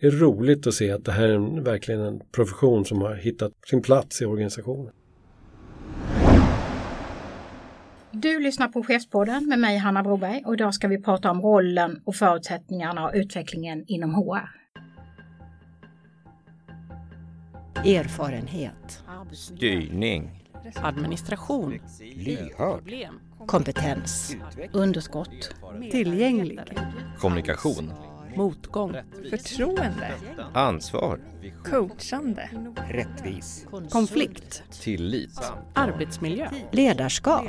är roligt att se att det här är verkligen en profession som har hittat sin plats i organisationen. Du lyssnar på Chefspodden med mig Hanna Broberg och idag ska vi prata om rollen och förutsättningarna och utvecklingen inom HR. Erfarenhet. Styrning. Administration. Lyhörd. Kompetens. Underskott. Tillgänglig. Kommunikation. Motgång. Förtroende. Ansvar. Coachande. Rättvis. Konflikt. Tillit. Arbetsmiljö. Ledarskap.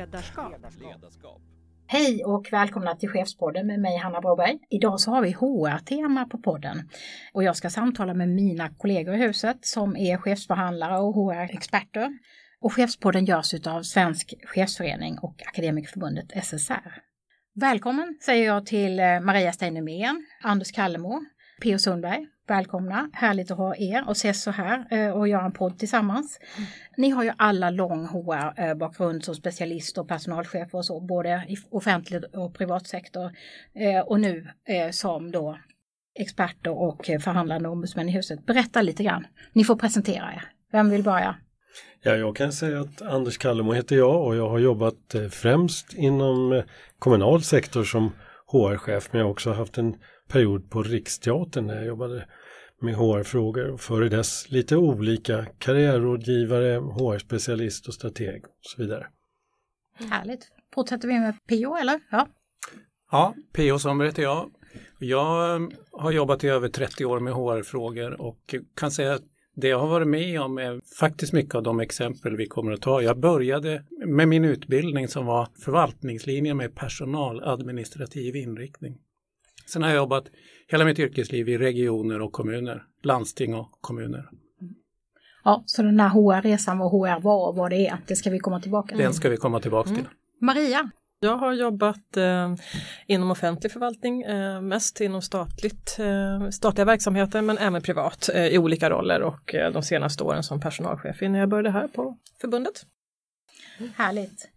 Hej och välkomna till Chefspodden med mig Hanna Broberg. Idag så har vi HR-tema på podden och jag ska samtala med mina kollegor i huset som är chefsförhandlare och HR-experter. Och Chefspodden görs av Svensk chefsförening och Akademikerförbundet SSR. Välkommen säger jag till eh, Maria Steinemén, Anders Kallemo, P.O. Sundberg. Välkomna, härligt att ha er och ses så här eh, och göra en podd tillsammans. Mm. Ni har ju alla lång HR-bakgrund som specialist och personalchefer och så, både i offentlig och privat sektor. Eh, och nu som då experter och förhandlande ombudsmän i huset. Berätta lite grann. Ni får presentera er. Vem vill börja? Ja, jag kan säga att Anders Kallemo heter jag och jag har jobbat främst inom kommunal sektor som HR-chef men jag har också haft en period på Riksteatern när jag jobbade med HR-frågor och före dess lite olika karriärrådgivare, HR-specialist och strateg och så vidare. Härligt. Fortsätter vi med PO eller? Ja, ja PO Sommer heter jag. Jag eh, har jobbat i över 30 år med HR-frågor och kan säga att det jag har varit med om är faktiskt mycket av de exempel vi kommer att ta. Jag började med min utbildning som var förvaltningslinjen med personaladministrativ inriktning. Sen har jag jobbat hela mitt yrkesliv i regioner och kommuner, landsting och kommuner. Ja, så den här HR-resan, vad HR var och vad det är, det ska vi komma tillbaka till. Den ska vi komma tillbaka till. Mm. Maria, jag har jobbat eh, inom offentlig förvaltning, eh, mest inom statligt, eh, statliga verksamheter men även privat eh, i olika roller och eh, de senaste åren som personalchef innan jag började här på förbundet. Härligt.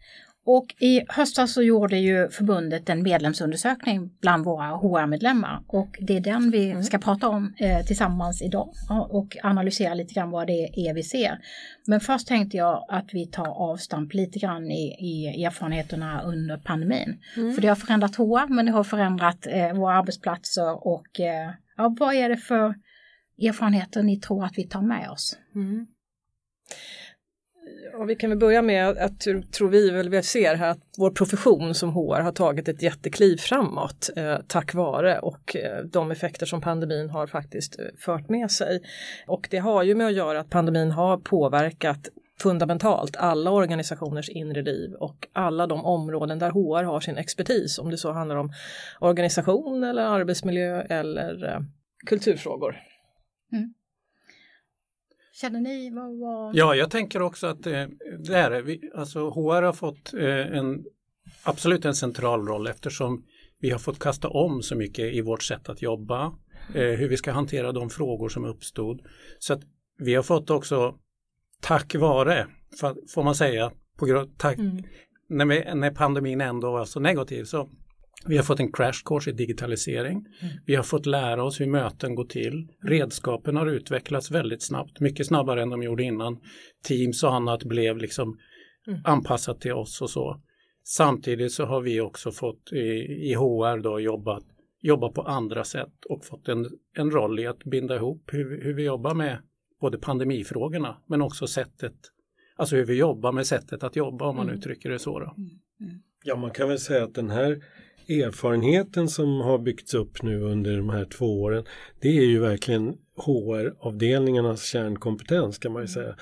Och i höstas så gjorde ju förbundet en medlemsundersökning bland våra HR-medlemmar och det är den vi mm. ska prata om eh, tillsammans idag och analysera lite grann vad det är vi ser. Men först tänkte jag att vi tar avstamp lite grann i, i erfarenheterna under pandemin. Mm. För det har förändrat HR men det har förändrat eh, våra arbetsplatser och eh, ja, vad är det för erfarenheter ni tror att vi tar med oss? Mm. Ja, vi kan väl börja med att tror vi väl vi ser här att vår profession som HR har tagit ett jättekliv framåt eh, tack vare och eh, de effekter som pandemin har faktiskt eh, fört med sig. Och det har ju med att göra att pandemin har påverkat fundamentalt alla organisationers inre liv och alla de områden där HR har sin expertis, om det så handlar om organisation eller arbetsmiljö eller eh, kulturfrågor. Mm. Känner ni vad, vad... Ja, jag tänker också att eh, det är vi, alltså HR har fått eh, en absolut en central roll eftersom vi har fått kasta om så mycket i vårt sätt att jobba, eh, hur vi ska hantera de frågor som uppstod. Så att vi har fått också tack vare, får man säga, på grund, tack, mm. när, vi, när pandemin ändå var så negativ så vi har fått en crash course i digitalisering. Mm. Vi har fått lära oss hur möten går till. Redskapen har utvecklats väldigt snabbt, mycket snabbare än de gjorde innan. Teams och annat blev liksom mm. anpassat till oss och så. Samtidigt så har vi också fått i, HR då jobbat jobba på andra sätt och fått en, en roll i att binda ihop hur, hur vi jobbar med både pandemifrågorna men också sättet, alltså hur vi jobbar med sättet att jobba om man mm. uttrycker det så. Då. Mm. mm. Ja, man kan väl säga att den här erfarenheten som har byggts upp nu under de här två åren, det är ju verkligen HR-avdelningarnas kärnkompetens kan man ju säga.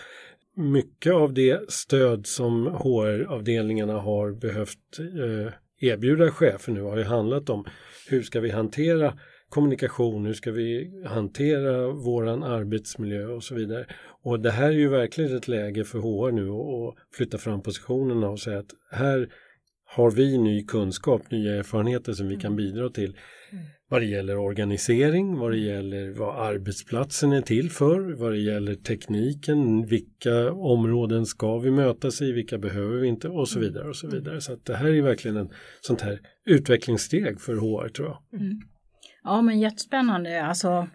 Mycket av det stöd som HR-avdelningarna har behövt eh, erbjuda chefer nu har ju handlat om hur ska vi hantera kommunikation, hur ska vi hantera våran arbetsmiljö och så vidare. Och det här är ju verkligen ett läge för HR nu att flytta fram positionerna och säga att här har vi ny kunskap, nya erfarenheter som vi kan mm. bidra till mm. vad det gäller organisering, vad det gäller vad arbetsplatsen är till för, vad det gäller tekniken, vilka områden ska vi mötas i, vilka behöver vi inte och så mm. vidare och så vidare. Så det här är verkligen en sånt här utvecklingssteg för HR tror jag. Mm. Ja men jättespännande alltså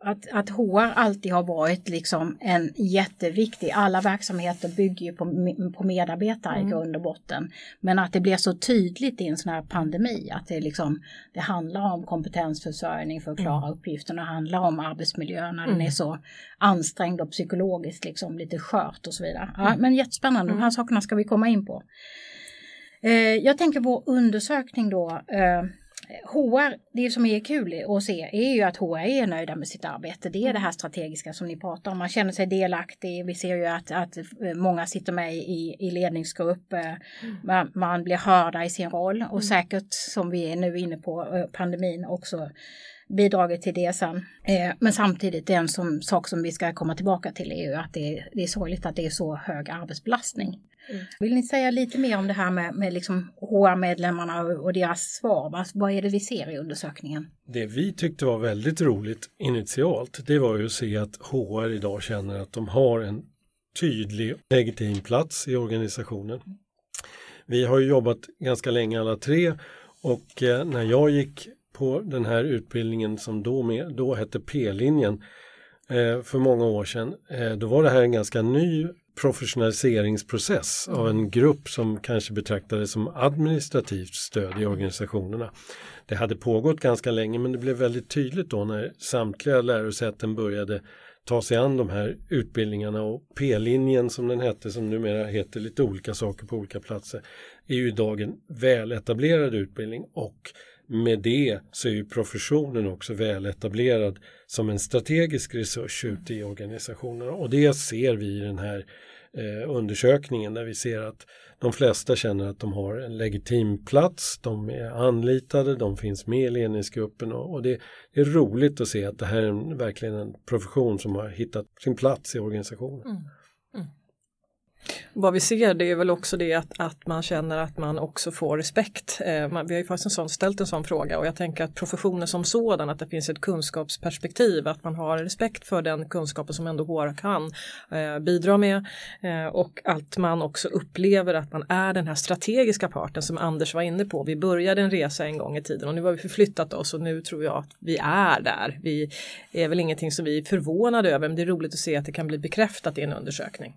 Att, att HR alltid har varit liksom en jätteviktig, alla verksamheter bygger ju på, på medarbetare i grund och botten. Men att det blir så tydligt i en sån här pandemi att det, liksom, det handlar om kompetensförsörjning för att klara uppgiften och handlar om arbetsmiljön när den är så ansträngd och psykologiskt liksom lite skört och så vidare. Ja, men jättespännande, de här sakerna ska vi komma in på. Eh, jag tänker på undersökning då. Eh, HR, det som är kul att se är ju att HR är nöjda med sitt arbete. Det är det här strategiska som ni pratar om. Man känner sig delaktig. Vi ser ju att, att eh, många sitter med i, i ledningsgrupp. eh, Man, man blir hörda i sin roll och säkert som vi är nu inne på eh, pandemin också bidragit till det sen. Eh, men samtidigt en som, sak som vi ska komma tillbaka till är ju att det är, det är sorgligt att det är så hög arbetsbelastning. Vill ni säga lite mer om det här med, med liksom HR-medlemmarna och, deras svar? Vad, vad är det vi ser i undersökningen? Det vi tyckte var väldigt roligt initialt, det var ju att se att HR idag känner att de har en tydlig legitim plats i organisationen. Vi har ju jobbat ganska länge alla tre och eh, när jag gick på den här utbildningen som då, med, då hette P-linjen eh, för många år sedan, eh, då var det här en ganska ny professionaliseringsprocess av en grupp som kanske betraktades som administrativt stöd i organisationerna. Det hade pågått ganska länge men det blev väldigt tydligt då när samtliga lärosäten började ta sig an de här utbildningarna. Och P-linjen som den hette, som numera heter lite olika saker på olika platser, är ju idag en väletablerad utbildning. Och med det så är ju professionen också väletablerad som en strategisk resurs ute i organisationerna. Och det ser vi i den här eh, undersökningen där vi ser att de flesta känner att de har en legitim plats, de är anlitade, de finns med i ledningsgruppen och, och det, det är roligt att se att det här är en, verkligen en profession som har hittat sin plats i organisationen. Mm. Vad vi ser det är väl också det att, att man känner att man också får respekt. Eh, man, vi har ju faktiskt en sån, ställt en sån fråga och jag tänker att professionen som sådan, att det finns ett kunskapsperspektiv, att man har respekt för den kunskapen som ändå HR kan eh, bidra med eh, och att man också upplever att man är den här strategiska parten som Anders var inne på. Vi började en resa en gång i tiden och nu har vi förflyttat oss och nu tror jag att vi är där. Vi är väl ingenting som vi är förvånade över men det är roligt att se att det kan bli bekräftat i en undersökning.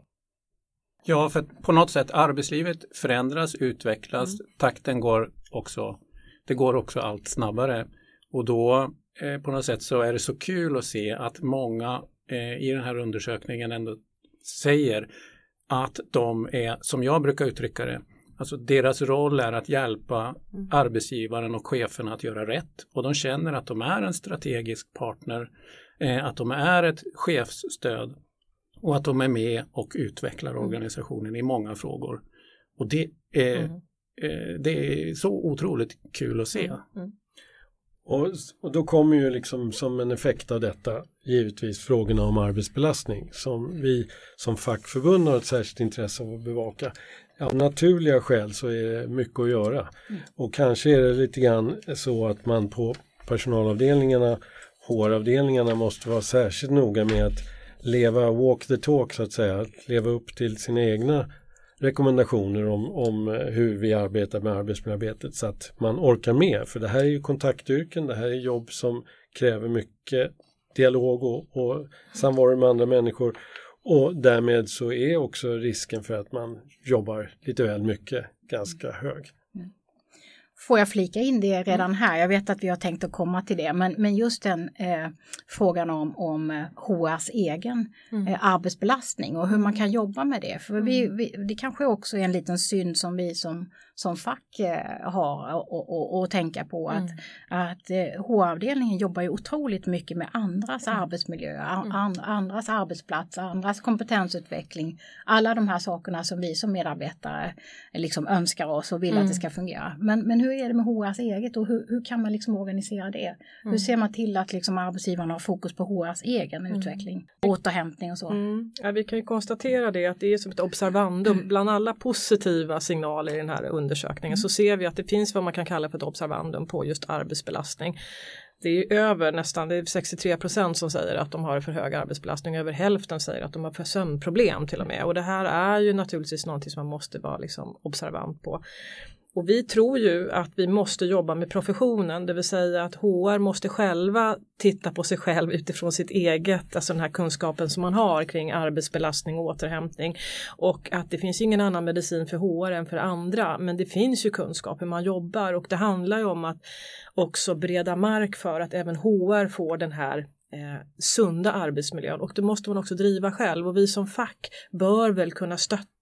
Ja, för på något sätt arbetslivet förändras, utvecklas, takten går också, det går också allt snabbare. Och då eh, på något sätt så är det så kul att se att många eh, i den här undersökningen ändå säger att de är, som jag brukar uttrycka det, alltså deras roll är att hjälpa arbetsgivaren och chefen att göra rätt. Och de känner att de är en strategisk partner, eh, att de är ett chefsstöd och att de är med och utvecklar organisationen i många frågor. Och det är, eh, det är så otroligt kul att se. Och, och då kommer ju liksom som en effekt av detta givetvis frågorna om arbetsbelastning som vi som fackförbund har ett särskilt intresse av att bevaka. Av naturliga skäl så är det mycket att göra och kanske är det lite grann så att man på personalavdelningarna, HR-avdelningarna måste vara särskilt noga med att leva walk the talk så att säga, att leva upp till sina egna rekommendationer om, om eh, hur vi arbetar med arbetsmiljöarbetet så att man orkar med. För det här är ju kontaktyrken, det här är jobb som kräver mycket dialog och, och samvaro med andra människor. Och därmed så är också risken för att man jobbar lite väl mycket ganska hög. Får jag flika in det redan här? Jag vet att vi har tänkt att komma till det, men, men just den eh, frågan om, om eh, HRs egen eh, arbetsbelastning och hur man kan jobba med det. För vi, vi, det kanske också är en liten synd som vi som, som fack eh, har och, och, och tänka på att, att eh, HR-avdelningen jobbar ju otroligt mycket med andras arbetsmiljö, an, an, andras arbetsplats, andras kompetensutveckling. Alla de här sakerna som vi som medarbetare liksom önskar oss och vill att det ska fungera. Men, men hur är det med HRs eget och hur, hur kan man liksom organisera det? Hur ser man till att liksom arbetsgivarna har fokus på HRs egen utveckling, återhämtning och så? Mm. Ja, vi kan ju konstatera det att det är som ett observandum bland alla positiva signaler i den här undersökningen så ser vi att det finns vad man kan kalla för ett observandum på just arbetsbelastning. Det är över nästan, det är 63 procent som säger att de har för hög arbetsbelastning, över hälften säger att de har för sömnproblem till och med och det här är ju naturligtvis någonting som man måste vara liksom observant på. Och vi tror ju att vi måste jobba med professionen, det vill säga att HR måste själva titta på sig själv utifrån sitt eget, alltså den här kunskapen som man har kring arbetsbelastning och återhämtning. Och att det finns ingen annan medicin för HR än för andra, men det finns ju kunskap hur man jobbar. Och det handlar ju om att också bereda mark för att även HR får den här eh, sunda arbetsmiljön. Och det måste man också driva själv. Och vi som fack bör väl kunna stötta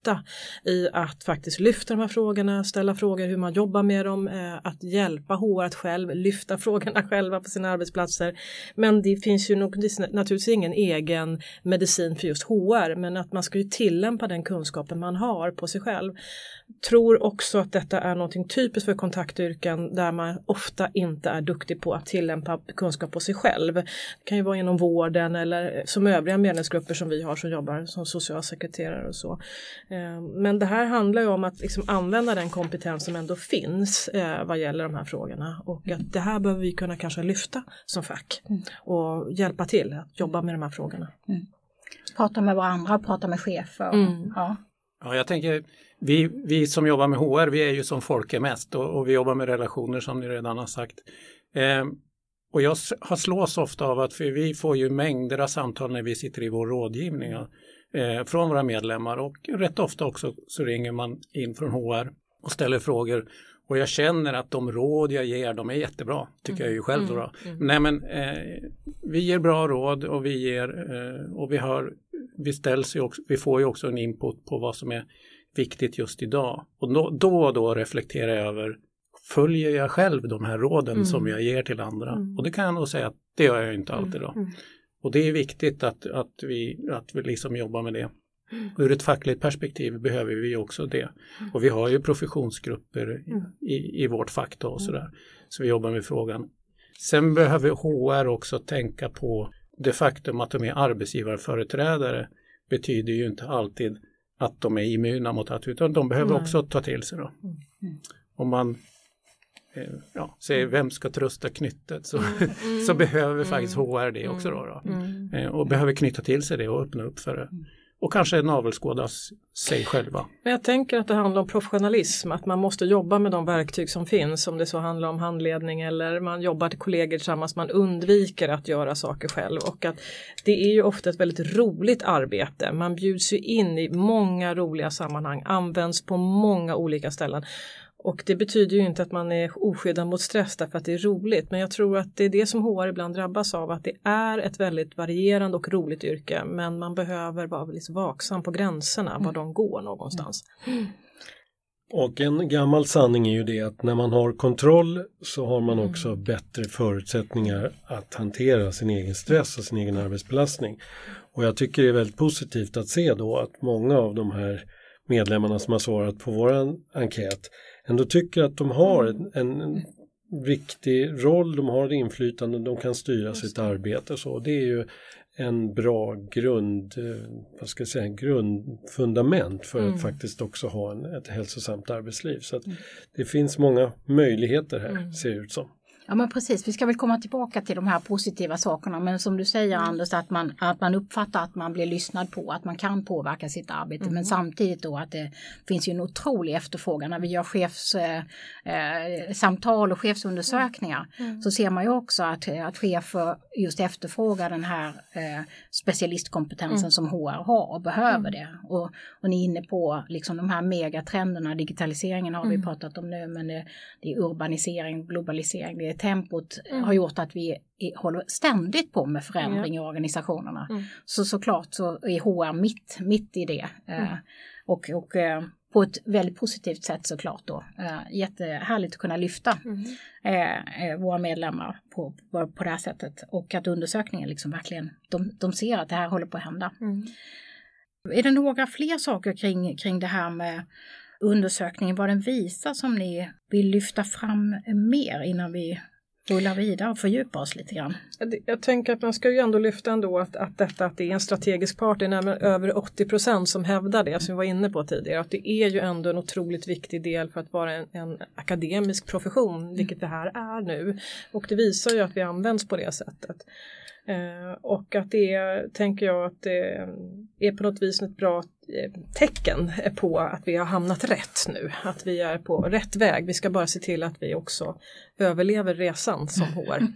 i att faktiskt lyfta de här frågorna, ställa frågor hur man jobbar med dem, eh, att hjälpa HR att själv lyfta frågorna själva på sina arbetsplatser. Men det finns ju naturligtvis ingen egen medicin för just HR men att man ska ju tillämpa den kunskapen man har på sig själv. Tror också att detta är någonting typiskt för kontaktyrken där man ofta inte är duktig på att tillämpa kunskap på sig själv. Det kan ju vara inom vården eller eh, som övriga medlemsgrupper som vi har som jobbar som socialsekreterare och så. Eh, men det här handlar ju om att liksom använda den kompetens som ändå finns eh, vad gäller de här frågorna och att det här behöver vi kunna kanske lyfta som fack Mm. och hjälpa till att jobba med de här frågorna. Prata med varandra, prata med chefer. Mm. Ja. Ja, jag tänker, vi, vi som jobbar med HR, vi är ju som folk är mest och, och vi jobbar med relationer som ni redan har sagt. Eh, och jag har slås ofta av att för vi får ju mängder av samtal när vi sitter i vår rådgivning eh, från våra medlemmar och rätt ofta också så ringer man in från HR och ställer frågor och jag känner att de råd jag ger, de är jättebra, tycker jag ju själv. Då. Nej men eh, vi ger bra råd och vi ger eh, och vi har, vi ställs ju också, vi får ju också en input på vad som är viktigt just idag. Och då, då och då reflekterar jag över, följer jag själv de här råden som jag ger till andra? Och det kan jag nog säga att det gör jag inte alltid då. Och det är viktigt att, att, vi, att vi liksom jobbar med det. Och ur ett fackligt perspektiv behöver vi också det. Och vi har ju professionsgrupper i, i vårt fack då och sådär. Så vi jobbar med frågan. Sen behöver HR också tänka på det faktum att de är arbetsgivarföreträdare betyder ju inte alltid att de är immuna mot att utan de behöver Nej. också ta till sig då. Om man ja, säger vem ska trösta knyttet så, så behöver faktiskt HR det också då. då. Eh, och behöver knyta till sig det och öppna upp för det. Och kanske navelskåda sig själva. Men jag tänker att det handlar om professionalism, att man måste jobba med de verktyg som finns, om det så handlar om handledning eller man jobbar till kollegor tillsammans, man undviker att göra saker själv och att det är ju ofta ett väldigt roligt arbete. Man bjuds ju in i många roliga sammanhang, används på många olika ställen. Och det betyder ju inte att man är oskyddad mot stress därför att det är roligt, men jag tror att det är det som HR ibland drabbas av, att det är ett väldigt varierande och roligt yrke, men man behöver vara lite vaksam på gränserna, var de går någonstans. Och en gammal sanning är ju det att när man har kontroll så har man också bättre förutsättningar att hantera sin egen stress och sin egen arbetsbelastning. Och jag tycker det är väldigt positivt att se då att många av de här medlemmarna som har svarat på våran enkät ändå tycker att de har en, en riktig roll, de har inflytande, de kan styra sitt arbete så. Det är ju en bra grund, eh, vad ska jag säga, grundfundament för att faktiskt också ha en, ett hälsosamt arbetsliv. Så att det finns många möjligheter här, ser det ut som. Ja men precis, vi ska väl komma tillbaka till de här positiva sakerna. Men som du säger Anders att man, att man uppfattar att man blir lyssnad på, att man kan påverka sitt arbete. Men samtidigt då att det finns ju en otrolig efterfrågan. När vi gör chefssamtal eh, eh, och chefsundersökningar så ser man ju också att, att chefer just efterfrågar den här eh, specialistkompetensen som HR har och behöver det. Och, och ni är inne på liksom de här megatrenderna, digitaliseringen har vi pratat om nu men det, det är urbanisering, globalisering, det är tempot har gjort att vi i, håller ständigt på med förändring i organisationerna. Så såklart så är HR mitt, mitt i det. Eh, och och eh, på ett väldigt positivt sätt såklart då. Eh, jättehärligt att kunna lyfta eh, eh, våra medlemmar på, på, på det här sättet. Och att undersökningen liksom verkligen, de, de ser att det här håller på att hända. Är det några fler saker kring, kring det här med undersökningen, vad den visar som ni vill lyfta fram mer innan vi rullar vidare och fördjupar oss lite grann? Jag- tänker att man ska ju ändå lyfta ändå att, att detta att det är en strategisk part, det är över 80 procent som hävdar det som vi var inne på tidigare, att det är ju ändå en otroligt viktig del för att vara en, en akademisk profession, vilket det här är nu. Och det visar ju att vi används på det sättet. Eh, och att det är, tänker jag att det är på något vis ett bra eh, tecken på att vi har hamnat rätt nu, att vi är på rätt väg. Vi ska bara se till att vi också överlever resan som HR.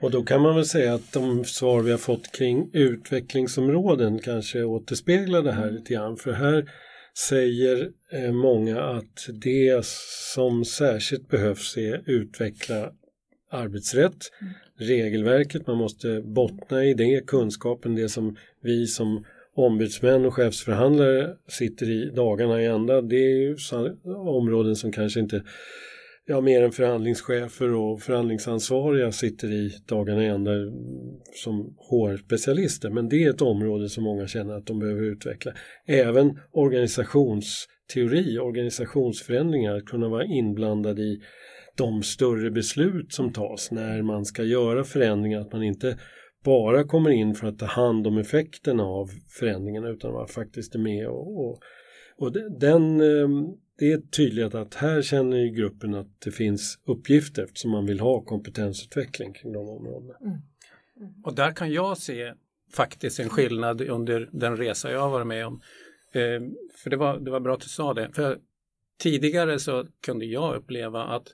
Och då kan man väl säga att de svar vi har fått kring utvecklingsområden kanske återspeglar det här lite grann. För här säger eh, många att det som särskilt behövs är utveckla arbetsrätt, regelverket, man måste bottna i det, kunskapen, det som vi som ombudsmän och chefsförhandlare sitter i dagarna i ända. Det är ju områden som kanske inte ja, mer än förhandlingschefer och förhandlingsansvariga sitter i dagarna i ända som HR-specialister. Men det är ett område som många känner att de behöver utveckla. Även organisationsteori, organisationsförändringar, att kunna vara inblandad i de större beslut som tas när man ska göra förändringar, att man inte bara kommer in för att ta hand om effekterna av förändringarna utan man faktiskt är med och, och, och den, ehm, det är tydligt att här känner ju gruppen att det finns uppgifter eftersom man vill ha kompetensutveckling kring de områdena. Mm. Och där kan jag se faktiskt en skillnad under den resa jag har varit med om. Eh, för det var, det var bra att du sa det. För tidigare så kunde jag uppleva att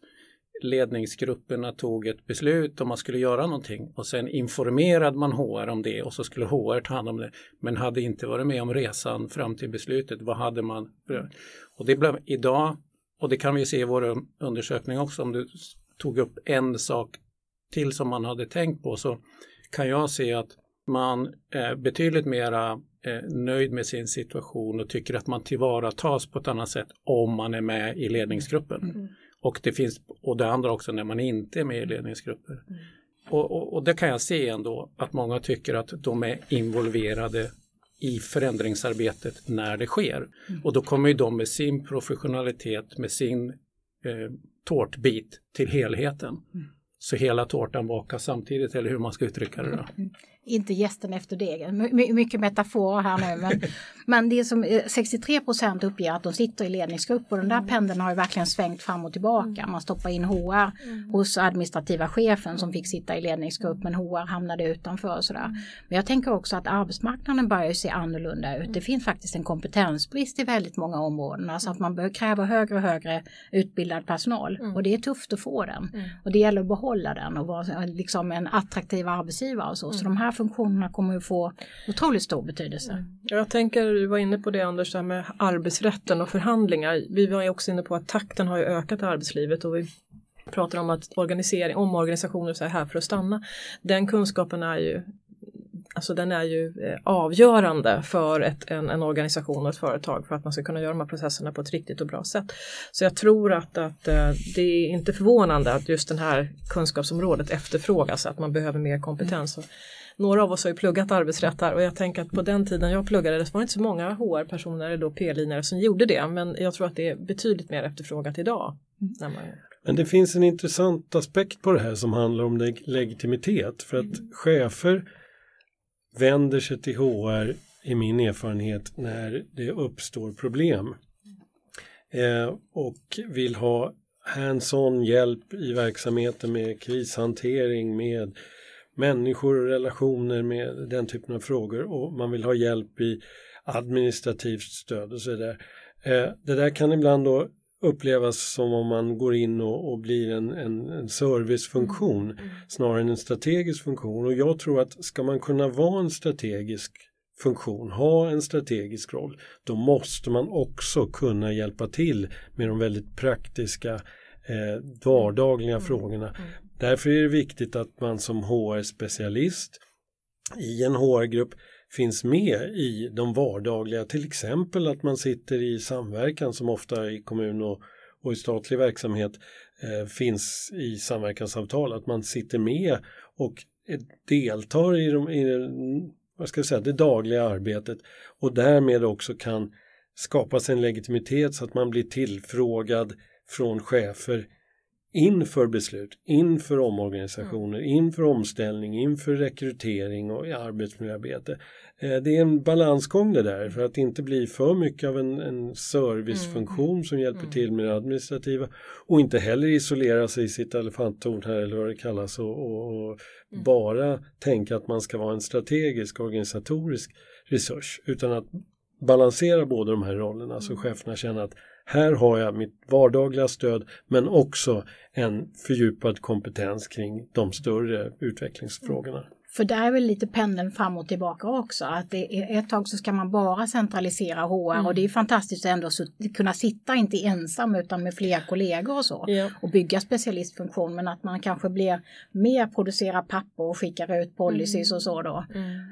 ledningsgrupperna tog ett beslut om man skulle göra någonting och sen informerade man HR om det och så skulle HR ta hand om det men hade inte varit med om resan fram till beslutet. Vad hade man? Och det blev idag och det kan vi se i vår undersökning också om du tog upp en sak till som man hade tänkt på så kan jag se att man är betydligt mera eh, nöjd med sin situation och tycker att man tillvaratas på ett annat sätt om man är med i ledningsgruppen. Mm. Och det finns och det andra också när man inte är med i ledningsgrupper. Mm. Och, och, och, det kan jag se ändå att många tycker att de är involverade i förändringsarbetet när det sker. Mm. Och då kommer ju de med sin professionalitet, med sin eh, tårtbit till helheten. Mm. Så hela tårtan bakas samtidigt eller hur man ska uttrycka det. Då. Inte gästen efter degen. My mycket metafor här nu. Men, men det är som 63 eh, procent uppger att de sitter i ledningsgrupp och den där mm. pendeln har ju verkligen svängt fram och tillbaka. Mm. Man stoppar in HR mm. hos administrativa chefen som fick sitta i ledningsgrupp men HR hamnade utanför och sådär. Men jag tänker också att arbetsmarknaden börjar se annorlunda ut. Det finns faktiskt en kompetensbrist i väldigt många områden. Alltså att man behöver kräva högre och högre utbildad personal och det är tufft att få den. Och det gäller att behålla den och vara liksom en attraktiv arbetsgivare och så. Så de här här funktionerna kommer att få otroligt stor betydelse. Mm. Jag tänker, du var inne på det Anders, det med arbetsrätten och förhandlingar. Vi var ju också inne på att takten har ökat i arbetslivet och vi pratar om att organisering, omorganisationer är här för att stanna. Den kunskapen är ju Alltså den är ju eh, avgörande för ett, en, en, organisation och ett företag för att man ska kunna göra de här processerna på ett riktigt och bra sätt. Så jag tror att, att eh, det är inte förvånande att just det här kunskapsområdet efterfrågas, att man behöver mer kompetens. Mm några av oss har ju pluggat arbetsrätt där och jag tänker att på den tiden jag pluggade det var det inte så många HR-personer eller P-linare som gjorde det men jag tror att det är betydligt mer efterfrågat idag. Mm. Man... Men det finns en intressant aspekt på det här som handlar om leg legitimitet för att mm. chefer vänder sig till HR i min erfarenhet när det uppstår problem eh, och vill ha hands-on hjälp i verksamheten med krishantering, med människor och relationer med den typen av frågor och man vill ha hjälp i administrativt stöd och så där. Eh, det där kan ibland då upplevas som om man går in och, och blir en, en, en servicefunktion mm. mm. snarare än en strategisk funktion och jag tror att ska man kunna vara en strategisk funktion, ha en strategisk roll, då måste man också kunna hjälpa till med de väldigt praktiska eh, vardagliga mm. frågorna. Mm. Därför är det viktigt att man som HR-specialist i en HR-grupp finns med i de vardagliga, till exempel att man sitter i samverkan som ofta i kommun och, och i statlig verksamhet eh, finns i samverkansavtal, att man sitter med och deltar i, de, i vad ska jag säga, det dagliga arbetet. Och därmed också kan skapa sig en legitimitet så att man blir tillfrågad från chefer inför beslut, inför omorganisationer, inför omställning, inför rekrytering och arbetsmiljöarbete. Eh, Det är en balansgång det där för att inte bli för mycket av en, en servicefunktion som hjälper till med det administrativa och inte heller isolera sig i sitt elefanttorn här eller vad det kallas och, och, och bara tänka att man ska vara en strategisk organisatorisk resurs utan att balansera båda de här rollerna så cheferna känner att här har jag mitt vardagliga stöd men också en fördjupad kompetens kring de större utvecklingsfrågorna. För där är väl lite pendeln fram och tillbaka också. Att det är, ett tag så ska man bara centralisera HR och det är fantastiskt att ändå så, kunna sitta inte ensam utan med fler kollegor och så. Ja. Och bygga specialistfunktion men att man kanske blir mer producerar papper och skickar ut policies och så då.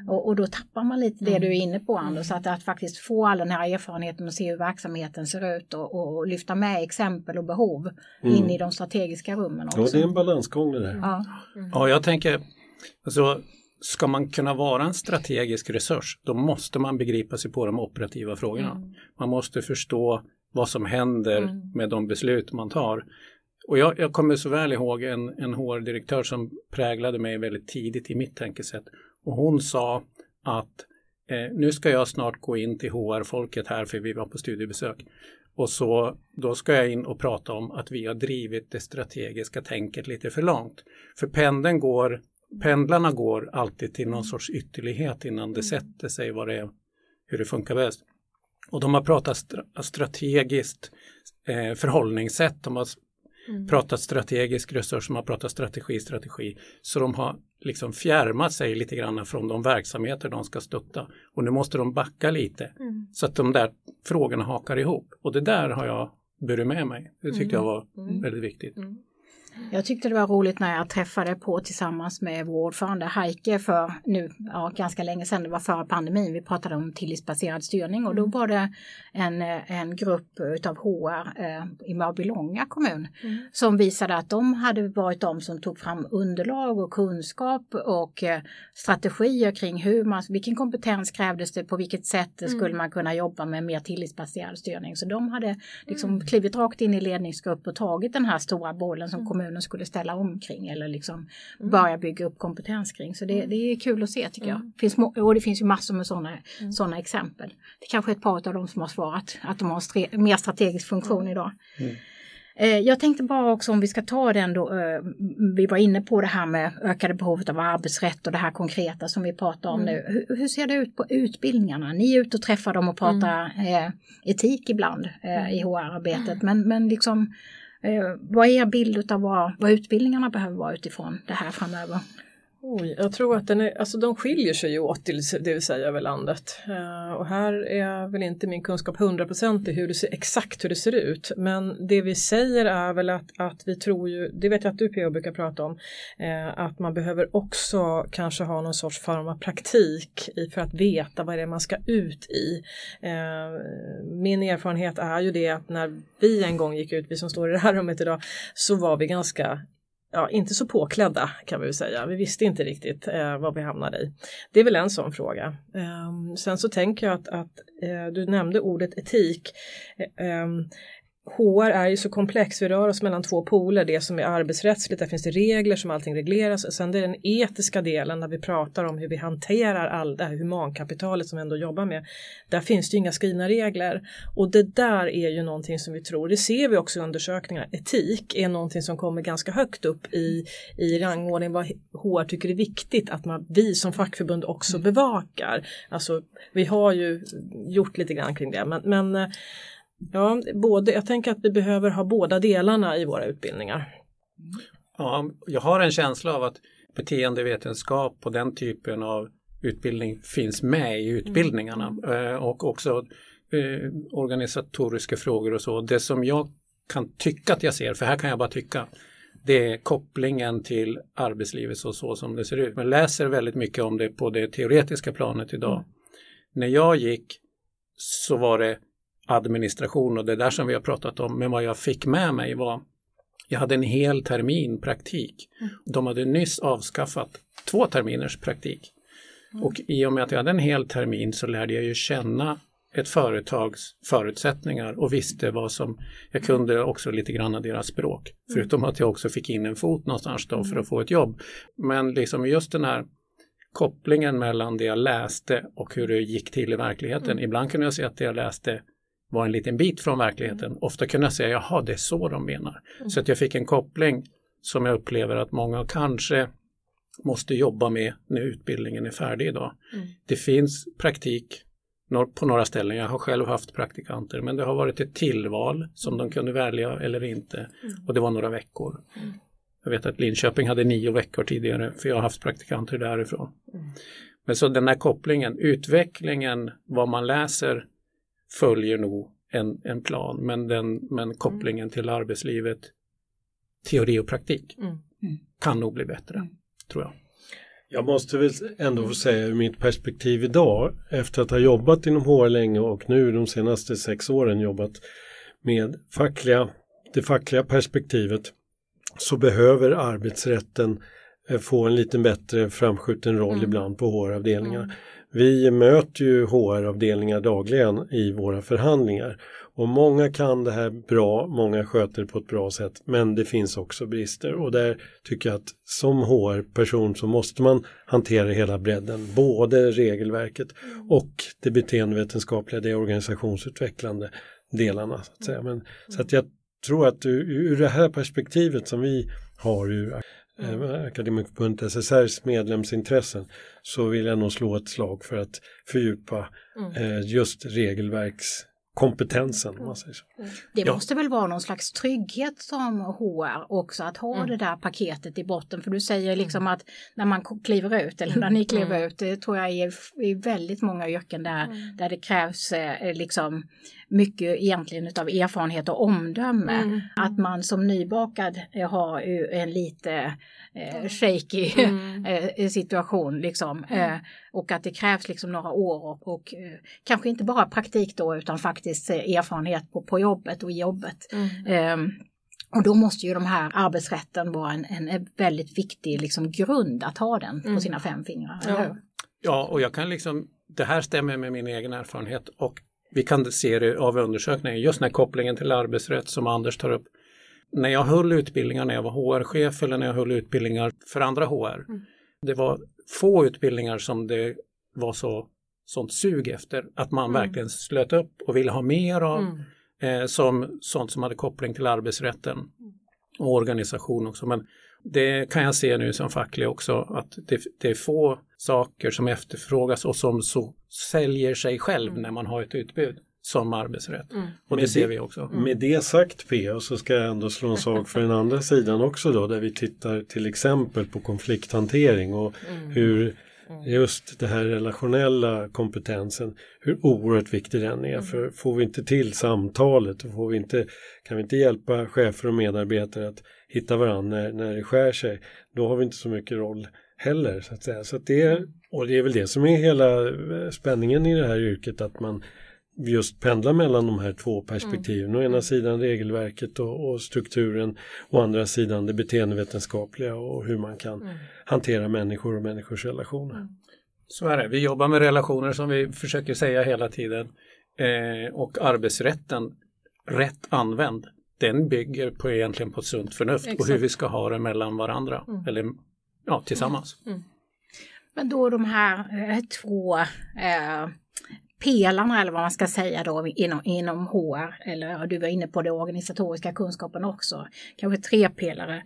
Och, och då tappar man lite det du är inne på Anders, att, att faktiskt få all den här erfarenheten och se hur verksamheten ser ut och, och lyfta med exempel och behov in i de strategiska rummen Ja, också. det är en balansgång det där. Ja. Ja, jag tänker, alltså, ska man kunna vara en strategisk resurs, då måste man begripa sig på de operativa frågorna. Man måste förstå vad som händer med de beslut man tar. Och jag, jag kommer så väl ihåg en, en HR-direktör som präglade mig väldigt tidigt i mitt tänkesätt. Och hon sa att eh, nu ska jag snart gå in till HR-folket här för vi var på studiebesök. Och så då ska jag in och prata om att vi har drivit det strategiska tänket lite för långt. För pendeln går, pendlarna går alltid till någon sorts ytterlighet innan det sätter sig vad det är, hur det funkar bäst. Och de har pratat stra- strategiskt eh, förhållningssätt, de har s- pratat strategisk resurs, de har pratat strategi, strategi. Så de har liksom fjärmat sig lite grann från de verksamheter de ska stötta. Och nu måste de backa lite så att de där frågorna hakar ihop. Och det där har jag burit med mig. Det tyckte jag var väldigt viktigt. Jag tyckte det var roligt när jag träffade på tillsammans med vår ordförande Heike för nu, ja, ganska länge sedan, det var före pandemin, vi pratade om tillitsbaserad styrning och då var det en, en grupp utav HR eh, i Mörbylånga kommun som visade att de hade varit de som tog fram underlag och kunskap och eh, strategier kring hur man, vilken kompetens krävdes det, på vilket sätt skulle man kunna jobba med mer tillitsbaserad styrning. Så de hade liksom klivit rakt in i ledningsgrupp och tagit den här stora bollen som kommunen skulle ställa om kring eller liksom börja bygga upp kompetens kring. Så det, det är kul att se tycker jag. Finns må- och det finns ju massor med sådana såna exempel. Det är kanske är ett par av dem som har svarat att de har stre- mer strategisk funktion idag. Eh, Jag tänkte bara också om vi ska ta den då, eh, vi var inne på det här med ökade behovet av arbetsrätt och det här konkreta som vi pratar om nu. Hur, hur ser det ut på utbildningarna? Ni är ute och träffar dem och pratar eh, etik ibland eh, i HR-arbetet, men, men liksom Eh, vad är er bild av vad, vad utbildningarna behöver vara utifrån det här framöver? Oj, jag tror att den är, alltså de skiljer sig ju åt, det vill säga över landet. Eh, och här är väl inte min kunskap hundraprocentig hur det ser, exakt hur det ser ut. Men det vi säger är väl att, att vi tror ju, det vet jag att du PO brukar prata om, eh, att man behöver också kanske ha någon sorts form av praktik i, för att veta vad det är man ska ut i. Eh, min erfarenhet är ju det att när vi en gång gick ut, vi som står i det här rummet idag, så var vi ganska ja, inte så påklädda kan vi väl säga. Vi visste inte riktigt eh, vad vi hamnade i. Det är väl en sån fråga. Eh, sen så tänker jag att, att eh, du nämnde ordet etik. Eh, ehm, HR är ju så komplex, vi rör oss mellan två poler, det som är arbetsrättsligt, där finns det regler som allting regleras, och sen det är den etiska delen när vi pratar om hur vi hanterar all det här humankapitalet som vi ändå jobbar med. Där finns det ju inga skrivna regler. Och det där är ju någonting som vi tror, det ser vi också i undersökningar, etik är någonting som kommer ganska högt upp i, i rangordning vad HR tycker är viktigt att man, vi som fackförbund också bevakar. Alltså vi har ju gjort lite grann kring det men, men eh, Ja, både, jag tänker att vi behöver ha båda delarna i våra utbildningar. Ja, jag har en känsla av att beteendevetenskap och den typen av utbildning finns med i utbildningarna eh, och också eh, organisatoriska frågor och så. Det som jag kan tycka att jag ser, för här kan jag bara tycka, det är kopplingen till arbetslivet så, så som det ser ut. Man läser väldigt mycket om det på det teoretiska planet idag. När jag gick så var det administration och det där som vi har pratat om, men vad jag fick med mig var jag hade en hel termin praktik. De hade nyss avskaffat två terminers praktik. Och i och med att jag hade en hel termin så lärde jag ju känna ett företags förutsättningar och visste vad som, jag kunde också lite grann av deras språk. Förutom att jag också fick in en fot någonstans då för att få ett jobb. Men liksom just den här kopplingen mellan det jag läste och hur det gick till i verkligheten. Ibland kunde jag se att det jag läste var en liten bit från verkligheten. Ofta kunde jag säga, jaha det är så de menar. Så att jag fick en koppling som jag upplever att många kanske måste jobba med när utbildningen är färdig idag. Det finns praktik på några ställen. Jag har själv haft praktikanter men det har varit ett tillval som de kunde välja eller inte och det var några veckor. Jag vet att Linköping hade nio veckor tidigare för jag har haft praktikanter därifrån. Men så den här kopplingen, utvecklingen, vad man läser följer nog en, en plan men, den, men kopplingen till arbetslivet, teori och praktik Mm. kan nog bli bättre, tror jag. Jag måste väl ändå få säga ur mitt perspektiv idag efter att ha jobbat inom HR länge och nu de senaste sex åren jobbat med fackliga, det fackliga perspektivet så behöver arbetsrätten eh, få en lite bättre framskjuten roll ibland på HR-avdelningar. Vi möter ju HR-avdelningar dagligen i våra förhandlingar och många kan det här bra, många sköter det på ett bra sätt men det finns också brister och där tycker jag att som HR-person så måste man hantera hela bredden, både regelverket och det beteendevetenskapliga, det organisationsutvecklande delarna. Så att säga. Men, så att jag tror att ur, ur det här perspektivet som vi har ur eh, Akademikerförbundet SSRs medlemsintressen så vill jag nog slå ett slag för att fördjupa eh, just man säger så. Det Ja. måste väl vara någon slags trygghet som HR också att ha det där paketet i botten. För du säger liksom att när man kliver ut eller när ni kliver ut, det tror jag är i väldigt många yrken där, där det krävs eh, liksom mycket egentligen utav erfarenhet och omdöme. Att man som nybakad eh, har en lite eh, shaky eh, situation liksom. Eh, och att det krävs liksom några år och, och eh, kanske inte bara praktik då utan faktiskt erfarenhet på, på jobbet och i jobbet. Ehm, och då måste ju de här arbetsrätten vara en, en, väldigt viktig liksom, grund att ha den på sina fem fingrar. hur? Ja, och jag kan liksom, det här stämmer med min egen erfarenhet och vi kan se det av undersökningen, just den här kopplingen till arbetsrätt som Anders tar upp. När jag höll utbildningar när jag var HR-chef eller när jag höll utbildningar för andra HR, det var få utbildningar som det var så sånt sug efter att man verkligen slöt upp och ville ha mer av eh, som sånt som hade koppling till arbetsrätten och organisation också. Men det kan jag se nu som facklig också att det, det är få saker som efterfrågas och som så säljer sig själv när man har ett utbud som arbetsrätt. Och det Men ser det- vi också. Med det sagt P.O. så ska jag ändå slå en sak för den andra sidan också då där vi tittar till exempel på konflikthantering och hur just det här relationella kompetensen, hur oerhört viktig den är. För får vi inte till samtalet och får vi inte, kan vi inte hjälpa chefer och medarbetare att hitta varandra när, när det skär sig, då har vi inte så mycket roll heller. Så att säga. Så att det är, och det är väl det som är hela eh, spänningen i det här yrket, att man just pendlar mellan de här två perspektiven. Å ena sidan regelverket och, och strukturen, å andra sidan det beteendevetenskapliga och hur man kan hantera människor och människors relationer. Så är det. Vi jobbar med relationer som vi försöker säga hela tiden. Eh, och arbetsrätten, rätt använd, den bygger på egentligen på ett sunt förnuft och hur vi ska ha det mellan varandra. Eller ja, tillsammans. Men då de här eh, två eh, pelarna eller vad man ska säga då inom, inom HR, eller du var inne på det organisatoriska kunskapen också, kanske tre pelare.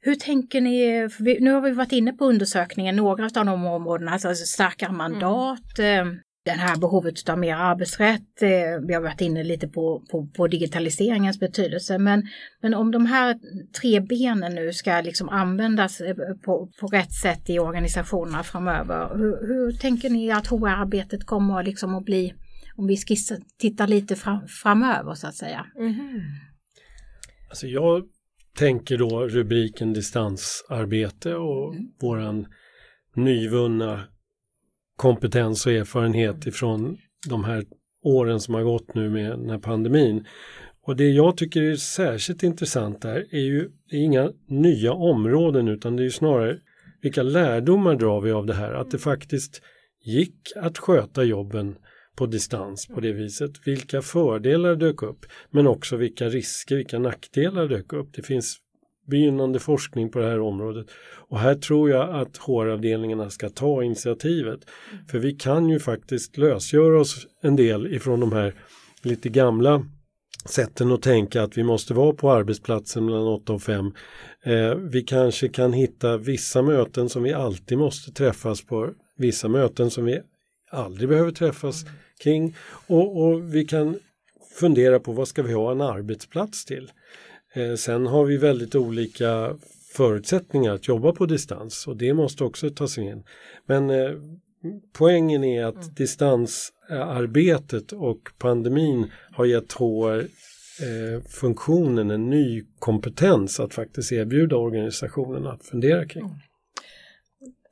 Hur tänker ni, vi, nu har vi varit inne på undersökningen, några av de områdena, alltså starkare mandat, eh, den här behovet av mer arbetsrätt, eh, vi har varit inne lite på, på, på digitaliseringens betydelse, men, men om de här tre benen nu ska liksom användas eh, på, på rätt sätt i organisationerna framöver, hur, hur tänker ni att HR-arbetet kommer liksom att bli, om vi skissar, tittar lite fram, framöver så att säga? Alltså jag tänker då rubriken distansarbete och våran nyvunna kompetens och erfarenhet ifrån de här åren som har gått nu med den här pandemin. Och det jag tycker är särskilt intressant där är ju är inga nya områden utan det är ju snarare vilka lärdomar drar vi av det här? Att det faktiskt gick att sköta jobben på distans på det viset. Vilka fördelar dök upp men också vilka risker, vilka nackdelar dök upp. Det finns begynnande forskning på det här området och här tror jag att HR-avdelningarna ska ta initiativet. För vi kan ju faktiskt lösgöra oss en del ifrån de här lite gamla sätten att tänka att vi måste vara på arbetsplatsen mellan 8 och 5. Eh, vi kanske kan hitta vissa möten som vi alltid måste träffas på, vissa möten som vi aldrig behöver träffas kring och, och vi kan fundera på vad ska vi ha en arbetsplats till. Eh, sen har vi väldigt olika förutsättningar att jobba på distans och det måste också tas in. Men eh, poängen är att distansarbetet och pandemin har gett HR eh, funktionen en ny kompetens att faktiskt erbjuda organisationen att fundera kring.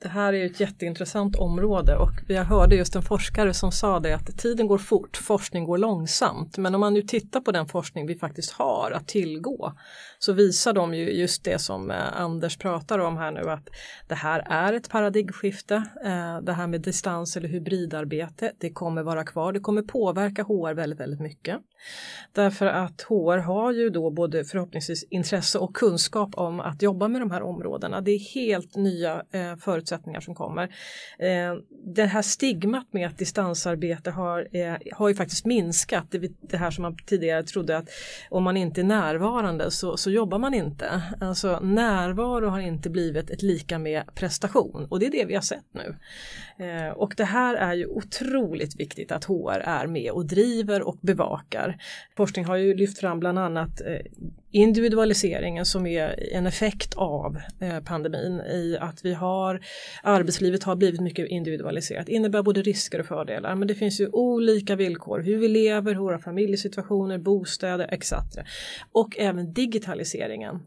Det här är ju ett jätteintressant område och jag hörde just en forskare som sa det att tiden går fort, forskning går långsamt. Men om man nu tittar på den forskning vi faktiskt har att tillgå så visar de ju just det som eh, Anders pratar om här nu att det här är ett paradigmskifte. Eh, det här med distans eller hybridarbete, det kommer vara kvar. Det kommer påverka HR väldigt, väldigt mycket. Därför att HR har ju då både förhoppningsvis intresse och kunskap om att jobba med de här områdena. Det är helt nya företag förutsättningar som kommer. Eh, det här stigmat med att distansarbete har, eh, har ju faktiskt minskat. Det, det här som man tidigare trodde att om man inte är närvarande så, så jobbar man inte. Alltså närvaro har inte blivit ett lika med prestation och det är det vi har sett nu. Eh, och det här är ju otroligt viktigt att HR är med och driver och bevakar. Forskning har ju lyft fram bland annat eh, individualiseringen som är en effekt av eh, pandemin i att vi har arbetslivet har blivit mycket individualiserat. Det innebär både risker och fördelar men det finns ju olika villkor hur vi lever, våra familjesituationer, bostäder etc. Och även digitaliseringen.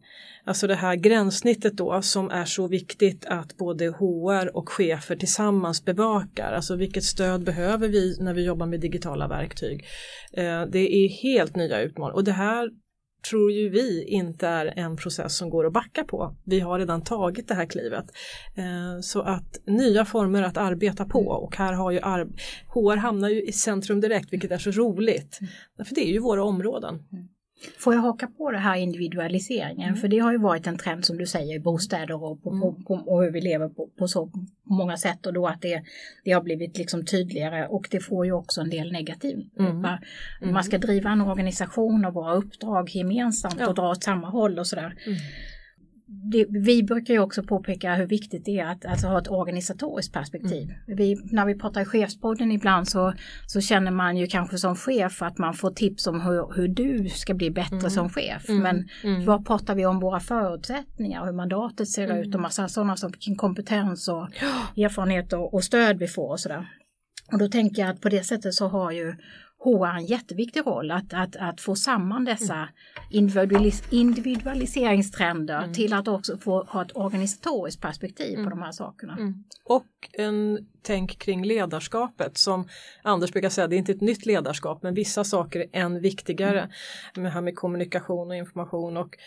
Alltså det här gränssnittet då som är så viktigt att både HR och chefer tillsammans bevakar. Alltså vilket stöd behöver vi när vi jobbar med digitala verktyg. Eh, det är helt nya utmaningar och det här tror ju vi inte är en process som går att backa på. Vi har redan tagit det här klivet. Eh, så att nya former att arbeta på och här har ju HR hamnar ju i centrum direkt vilket är så roligt. För det är ju våra områden. Får jag haka på det här individualiseringen? Mm. För det har ju varit en trend som du säger i bostäder och, på, på, på, och hur vi lever på, på så många sätt och då att det, det har blivit liksom tydligare och det får ju också en del negativ. Mm. Va? Man ska driva en organisation och våra uppdrag gemensamt Ja. och dra åt samma håll och sådär. Mm. Det, vi brukar ju också påpeka hur viktigt det är att alltså, ha ett organisatoriskt perspektiv. Mm. Vi, när vi pratar i chefspodden ibland så, så känner man ju kanske som chef att man får tips om hur, hur du ska bli bättre Mm. som chef. Mm. Men Mm. vad pratar vi om våra förutsättningar, hur mandatet ser Mm. ut och massa sådana som vilken kompetens och erfarenhet och, och stöd vi får och sådär. Och då tänker jag att på det sättet så har ju HR en jätteviktig roll att, att, att få samman dessa individualis individualiseringstrender Mm. till att också få ha ett organisatoriskt perspektiv på Mm. de här sakerna. Mm. Och en tänk kring ledarskapet som Anders brukar säga, det är inte ett nytt ledarskap men vissa saker är än viktigare. Med det här med kommunikation och information och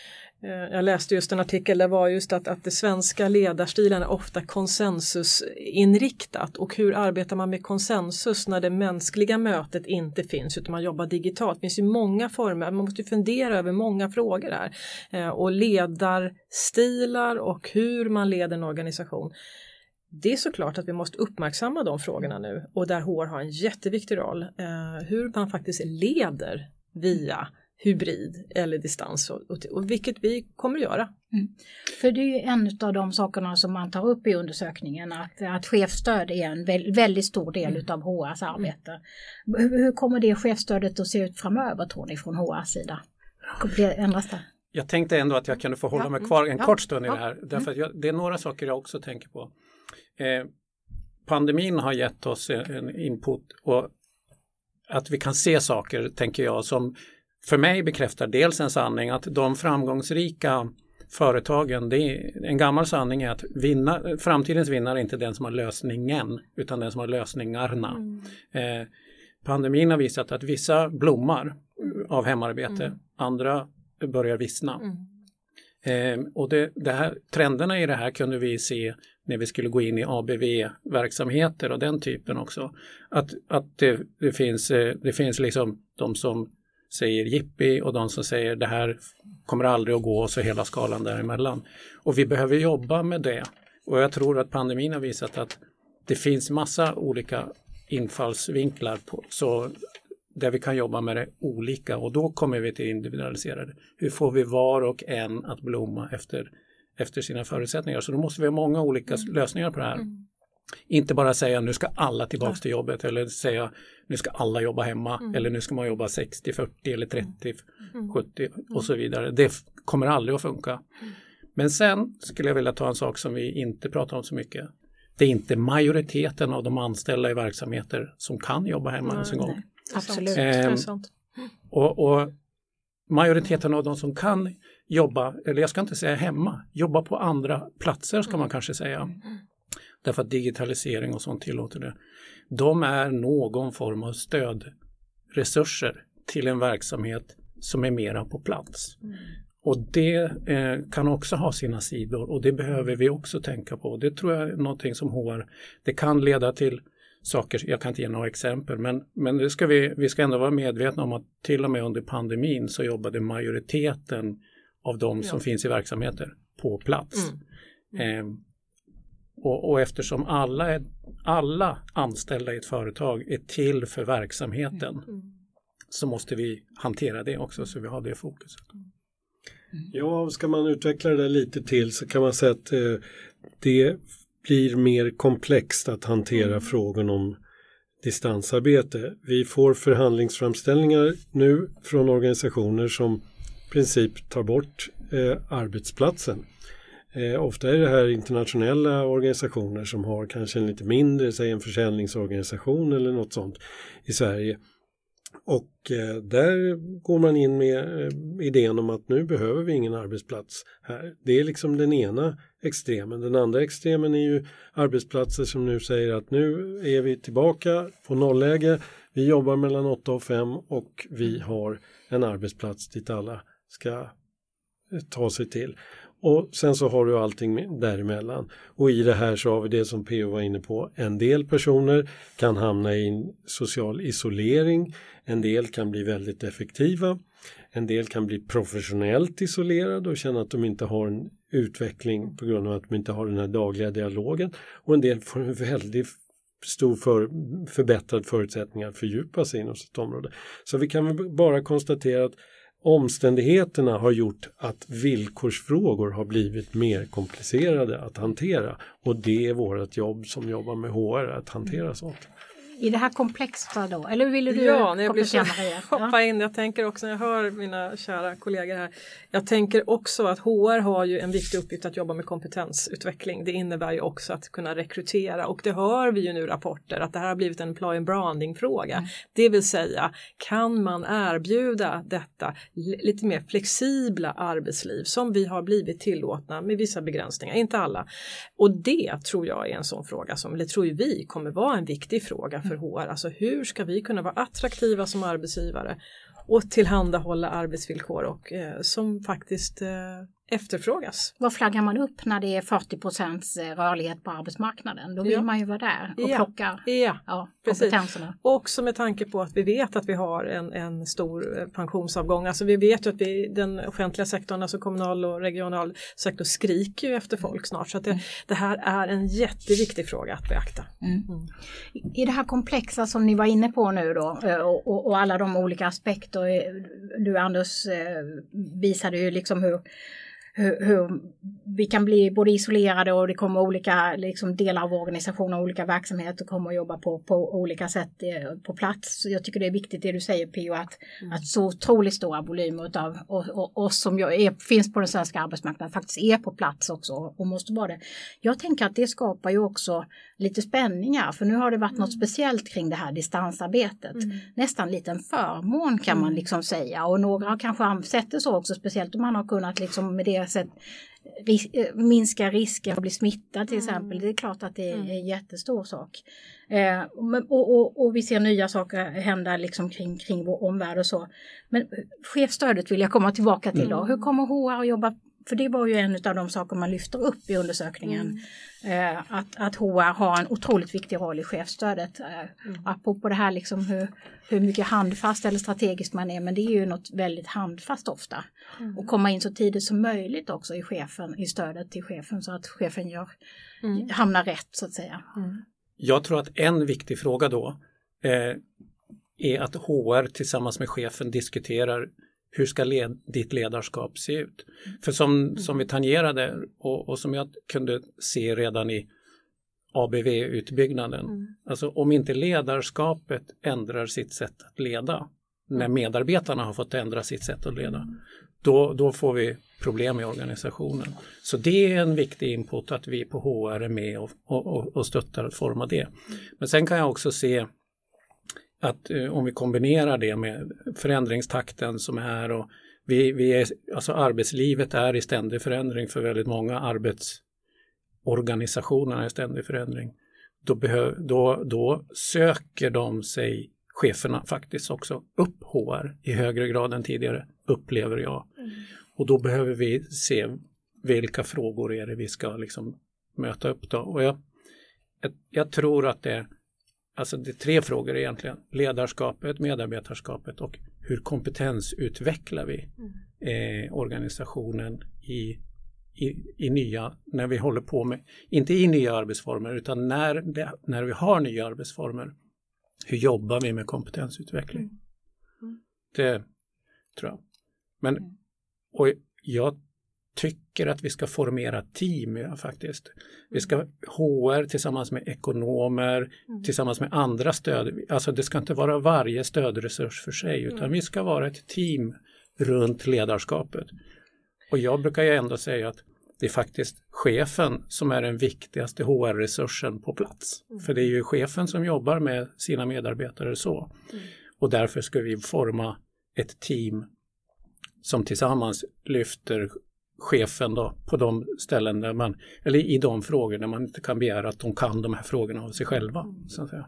eh, jag läste just en artikel, det var just att, att det svenska ledarstilen är ofta konsensusinriktat och hur arbetar man med konsensus när det mänskliga mötet inte finns utan man jobbar digitalt. Det finns ju många former, man måste ju fundera över många frågor här. Eh, och ledarstilar och hur man leder en organisation. Det är såklart att vi måste uppmärksamma de frågorna nu och där HR har en jätteviktig roll. Eh, hur man faktiskt leder via hybrid eller distans och, och, och vilket vi kommer att göra. För det är ju en av de sakerna som man tar upp i undersökningen att, att chefsstöd är en väl, väldigt stor del Mm. utav HRs arbete. Hur, hur kommer det chefsstödet att se ut framöver tror ni från HRs sida? Kommer det ändras det? Jag tänkte ändå att jag kunde få hålla mig mm, kvar en ja, kort stund i ja, det här. mm. Därför att jag, det är några saker jag också tänker på. Eh, pandemin har gett oss en, input och att vi kan se saker, tänker jag, som för mig bekräftar dels en sanning att de framgångsrika företagen, det är, en gammal sanning är att vinna, framtidens vinnare är inte den som har lösningen utan den som har lösningarna. Eh, pandemin har visat att vissa blommar av hemarbete, Mm. andra börjar vissna. Mm. Eh, och det, det här, trenderna i det här kunde vi se när vi skulle gå in i ABV-verksamheter och den typen också. Att, att det, det, finns, eh, det finns liksom de som säger jippi och de som säger det här kommer aldrig att gå och så hela skalan däremellan. Och vi behöver jobba med det. Och jag tror att pandemin har visat att det finns massa olika infallsvinklar på, så där vi kan jobba med det olika och då kommer vi till individualiserade. Hur får vi var och en att blomma efter, efter sina förutsättningar? Så då måste vi ha många olika Mm. lösningar på det här. Inte bara säga nu ska alla tillbaks till jobbet eller säga nu ska alla jobba hemma Mm. eller nu ska man jobba 60-40 eller 30-70 och så vidare. Det kommer aldrig att funka. Mm. Men sen skulle jag vilja ta en sak som vi inte pratar om så mycket. Det är inte majoriteten av de anställda i verksamheter som kan jobba hemma ens en gång. Absolut. Ehm. Och, och majoriteten av de som kan jobba, eller jag ska inte säga hemma, jobba på andra platser ska man kanske säga. Därför att digitalisering och sånt tillåter det. De är någon form av stödresurser till en verksamhet som är mera på plats. Och det eh, kan också ha sina sidor och det behöver vi också tänka på. Det tror jag är någonting som HR, det kan leda till saker, jag kan inte ge några exempel, men, men det ska vi, vi ska ändå vara medvetna om att till och med under pandemin så jobbade majoriteten av de som finns i verksamheter på plats. Eh, och, och eftersom alla, är, alla anställda i ett företag är till för verksamheten så måste vi hantera det också så vi har det fokuset. Ja, ska man utveckla det där lite till så kan man säga att eh, det blir mer komplext att hantera frågan om distansarbete. Vi får förhandlingsframställningar nu från organisationer som princip tar bort eh, arbetsplatsen. Eh, ofta är det här internationella organisationer som har kanske en lite mindre, säg en försäljningsorganisation eller något sånt i Sverige. Och eh, där går man in med eh, idén om att nu behöver vi ingen arbetsplats här. Det är liksom den ena extremen. Den andra extremen är ju arbetsplatser som nu säger att nu är vi tillbaka på nollläge. Vi jobbar mellan 8 och 5 och vi har en arbetsplats dit alla ska ta sig till. Och sen så har du allting däremellan. Och i det här så har vi det som PO var inne på. En del personer kan hamna i en social isolering. En del kan bli väldigt effektiva. En del kan bli professionellt isolerade och känna att de inte har en utveckling på grund av att de inte har den här dagliga dialogen. Och en del får en väldigt stor för, förbättrad förutsättning att fördjupa sig inom sitt område. Så vi kan bara konstatera att omständigheterna har gjort att villkorsfrågor har blivit mer komplicerade att hantera och det är vårt jobb som jobbar med HR att hantera sånt. I det här komplexa då, eller ville du Ja, när jag blir så hoppa in. Jag tänker också när jag hör mina kära kollegor här. Jag tänker också att HR har ju en viktig uppgift att jobba med kompetensutveckling. Det innebär ju också att kunna rekrytera och det hör vi ju nu rapporter att det här har blivit en employer branding fråga. Mm. Det vill säga kan man erbjuda detta li- lite mer flexibla arbetsliv som vi har blivit tillåtna med vissa begränsningar, inte alla. Och det tror jag är en sån fråga som, eller tror vi kommer vara en viktig fråga för HR. Alltså hur ska vi kunna vara attraktiva som arbetsgivare och tillhandahålla arbetsvillkor och, eh, som faktiskt eh, efterfrågas. Vad flaggar man upp när det är 40 procents rörlighet på arbetsmarknaden? Då vill Ja. man ju vara där och Ja. plocka Ja, ja, kompetenserna. Också med tanke på att vi vet att vi har en, en stor eh, pensionsavgång. Alltså vi vet ju att vi, den offentliga sektorn, alltså kommunal och regional sektor skriker ju efter folk snart. Så det, det här är en jätteviktig fråga att beakta. I det här komplexa som ni var inne på nu då eh, och, och, och alla de olika aspekter. eh, Du Anders eh, visade ju liksom hur, hur, hur vi kan bli både isolerade och det kommer olika liksom, delar av organisationen och olika verksamheter kommer att jobba på, på olika sätt eh, på plats. Så Jag tycker det är viktigt det du säger Pio att, att så otroligt stora volymer av oss som jag är, finns på den svenska arbetsmarknaden faktiskt är på plats också och måste vara det. Jag tänker att det skapar ju också lite spänningar för nu har det varit något speciellt kring det här distansarbetet. Nästan lite en förmån kan man liksom säga och några har kanske sett det så också speciellt om man har kunnat liksom med det sätt ris eh, minska risken att bli smittad till exempel. Det är klart att det är en jättestor sak. Eh, och, och, och vi ser nya saker hända liksom kring, kring vår omvärld och så. Men eh, chefstödet vill jag komma tillbaka till då. Hur kommer HR att jobba för det var ju en av de saker man lyfter upp i undersökningen. Eh, att, att HR har en otroligt viktig roll i chefsstödet. Eh, Apropå det här liksom hur, hur mycket handfast eller strategiskt man är, men det är ju något väldigt handfast ofta. Och komma in så tidigt som möjligt också i chefen, i stödet till chefen så att chefen gör, hamnar rätt så att säga. Jag tror att en viktig fråga då eh, är att HR tillsammans med chefen diskuterar hur ska led, ditt ledarskap se ut? För som, som vi tangerade och, och som jag kunde se redan i ABV-utbyggnaden, alltså om inte ledarskapet ändrar sitt sätt att leda, när medarbetarna har fått ändra sitt sätt att leda, då, då får vi problem i organisationen. Så det är en viktig input att vi på HR är med och, och, och- och stöttar att forma det. Men sen kan jag också se att eh, om vi kombinerar det med förändringstakten som är och vi, vi är, alltså arbetslivet är i ständig förändring för väldigt många arbetsorganisationer är i ständig förändring. Då, behöv, då, då söker de sig, cheferna faktiskt också, upp HR i högre grad än tidigare, upplever jag. Och då behöver vi se vilka frågor är det vi ska liksom möta upp då. Och jag, jag, jag tror att det Alltså det är tre frågor egentligen. Ledarskapet, medarbetarskapet och hur kompetensutvecklar vi eh, organisationen i, i, i nya, när vi håller på med, inte i nya arbetsformer utan när, det, när vi har nya arbetsformer. Hur jobbar vi med kompetensutveckling? Det tror jag. Men och jag tycker att vi ska formera team faktiskt. Vi ska HR tillsammans med ekonomer, tillsammans med andra stöd. Alltså det ska inte vara varje stödresurs för sig utan vi ska vara ett team runt ledarskapet. Och jag brukar ju ändå säga att det är faktiskt chefen som är den viktigaste HR-resursen på plats. För det är ju chefen som jobbar med sina medarbetare så. Och därför ska vi forma ett team som tillsammans lyfter chefen då på de ställen där man, eller i de frågor där man inte kan begära att de kan de här frågorna av sig själva. Så att säga.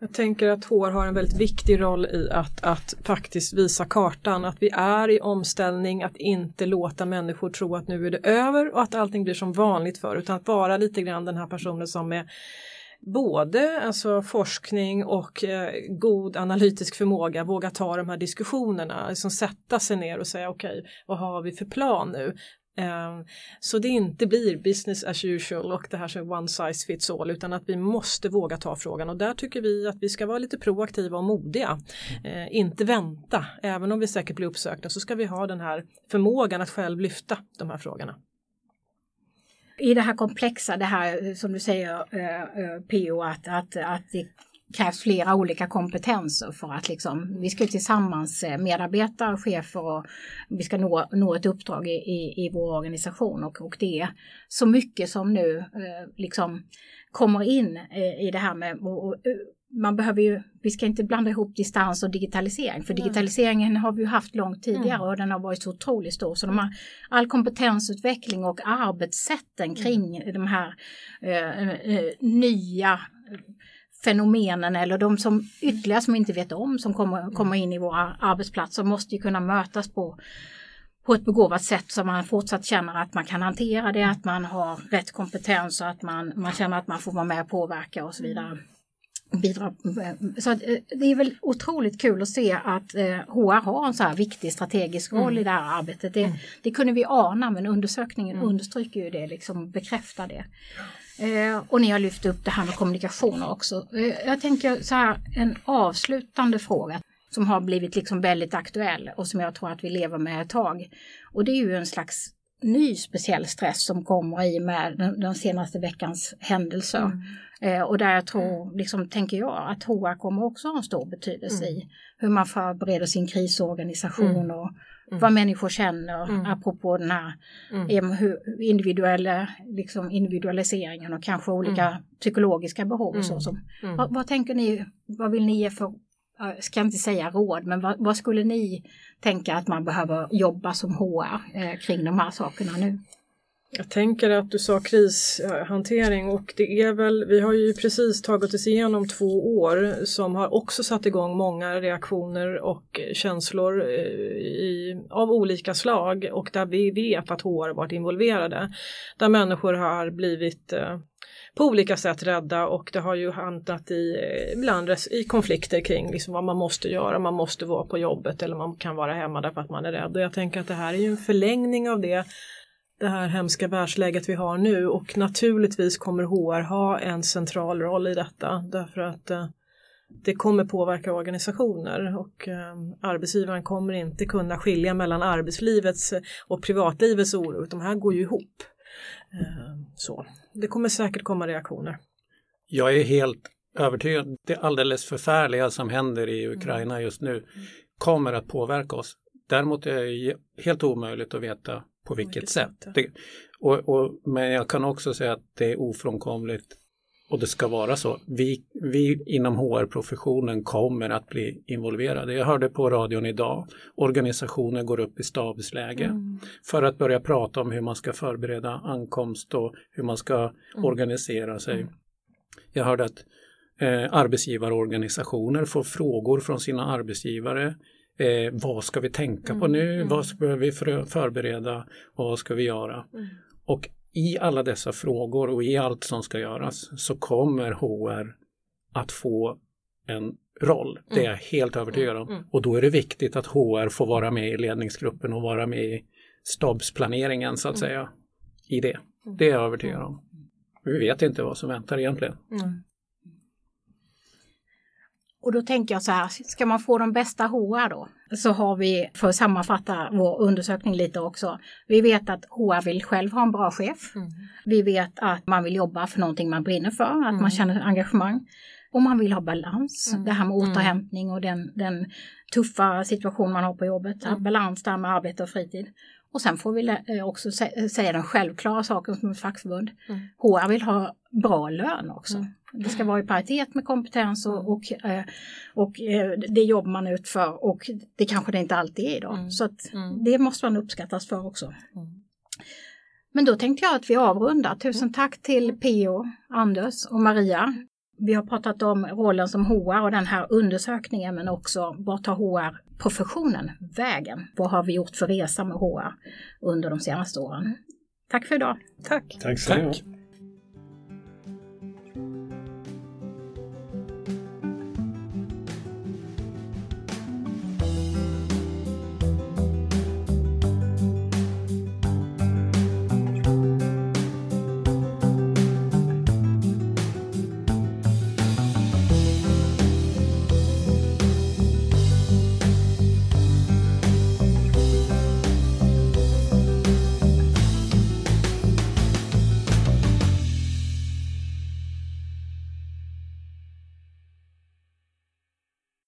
Jag tänker att HR har en väldigt viktig roll i att, att faktiskt visa kartan, att vi är i omställning, att inte låta människor tro att nu är det över och att allting blir som vanligt för utan att vara lite grann den här personen som är både alltså forskning och eh, god analytisk förmåga, våga ta de här diskussionerna, liksom sätta sig ner och säga okej, vad har vi för plan nu? Eh, så det inte blir business as usual och det här som one size fits all utan att vi måste våga ta frågan och där tycker vi att vi ska vara lite proaktiva och modiga. Eh, inte vänta, även om vi säkert blir uppsökta så ska vi ha den här förmågan att själv lyfta de här frågorna. I det här komplexa, det här eh, som du säger eh, eh PO, att, att, att det krävs flera olika kompetenser för att liksom, vi ska tillsammans eh, medarbetare, chefer och vi ska nå, nå ett uppdrag i, i, i vår organisation. Och, och det är så mycket som nu eh, liksom kommer in i det här med och, och, man behöver ju, vi ska inte blanda ihop distans och digitalisering för digitaliseringen har vi ju haft långt tidigare och den har varit så otroligt stor. Så de har, all kompetensutveckling och arbetssätten kring de här eh, eh, nya fenomenen eller de som ytterligare som inte vet om som kommer, kommer in i våra arbetsplatser måste ju kunna mötas på på ett begåvat sätt så man fortsatt känner att man kan hantera det, att man har rätt kompetens och att man, man känner att man får vara med och påverka och så vidare. Bidra. Så eh, det är väl otroligt kul att se att eh, HR har en så här viktig strategisk roll i det här arbetet. Det, det kunde vi ana men undersökningen understryker ju det, liksom bekräftar det. Eh, och ni har lyft upp det här med kommunikationer också. Eh, jag tänker så här, en avslutande fråga som har blivit liksom väldigt aktuell och som jag tror att vi lever med ett tag. Och det är ju en slags ny speciell stress som kommer i med den, den senaste veckans händelser. Eh, och där jag tror, liksom tänker jag, att HR kommer också ha en stor betydelse i hur man förbereder sin krisorganisation och vad människor känner, apropå den här hur individuella, liksom individualiseringen och kanske olika psykologiska behov. Och så, som, vad, vad tänker ni, vad vill ni ge för jag ska inte säga råd, men vad, vad, skulle ni tänka att man behöver jobba som HR eh, kring de här sakerna nu? Jag tänker att du sa krishantering och det är väl, vi har ju precis tagit oss igenom två år som har också satt igång många reaktioner och känslor eh, i, av olika slag och där vi vet att HR varit involverade. Där människor har blivit eh, på olika sätt rädda och det har ju hamnat i, eh, ibland i konflikter kring liksom vad man måste göra, man måste vara på jobbet eller man kan vara hemma därför att man är rädd. Och jag tänker att det här är ju en förlängning av det det här hemska världsläget vi har nu och naturligtvis kommer HR ha en central roll i detta därför att eh, det kommer påverka organisationer och eh, arbetsgivaren kommer inte kunna skilja mellan arbetslivets och privatlivets oro, de här går ju ihop. Eh, så. Det kommer säkert komma reaktioner. Jag är helt övertygad. Det alldeles förfärliga som händer i Ukraina just nu kommer att påverka oss. Däremot är det helt omöjligt att veta på vilket, vilket sätt. Det, och, och, men jag kan också säga att det är ofrånkomligt och det ska vara så. Vi, vi inom HR-professionen kommer att bli involverade. Jag hörde på radion idag, organisationer går upp i stabsläge Mm. för att börja prata om hur man ska förbereda ankomst och hur man ska Mm. organisera sig. Jag hörde att eh, arbetsgivarorganisationer får frågor från sina arbetsgivare. Eh, vad ska vi tänka på nu? Mm. Vad ska vi för, förbereda? Vad ska vi göra? Mm. Och i alla dessa frågor och i allt som ska göras så kommer HR att få en roll. Det är jag helt övertygad om. Mm. Och då är det viktigt att HR får vara med i ledningsgruppen och vara med i stabsplaneringen så att Mm. säga. I det. Det är jag övertygad om. Vi vet inte vad som väntar egentligen. Mm. Och då tänker jag så här, ska man få de bästa HR då? Så har vi, för att sammanfatta vår undersökning lite också, vi vet att HR vill själv ha en bra chef. Mm. Vi vet att man vill jobba för någonting man brinner för, att man känner engagemang. Och man vill ha balans, Mm. det här med Mm. återhämtning och den, den tuffa situation man har på jobbet. Mm. Balans där med arbete och fritid. Och sen får vi eh, också sä- säga den självklara saken som ett fackförbund. Mm. HR vill ha bra lön också. Mm. Det ska vara i paritet med kompetens Mm. och, och, eh, och eh, det jobb man utför och det kanske det inte alltid är idag. Mm. Så att Mm. det måste man uppskattas för också. Mm. Men då tänkte jag att vi avrundar. Tusen tack till P.O., Anders och Maria. Vi har pratat om rollen som HR och den här undersökningen men också vart tar HR-professionen vägen? Vad har vi gjort för resa med HR under de senaste åren? Tack för idag. Tack. Tack så mycket. Tack.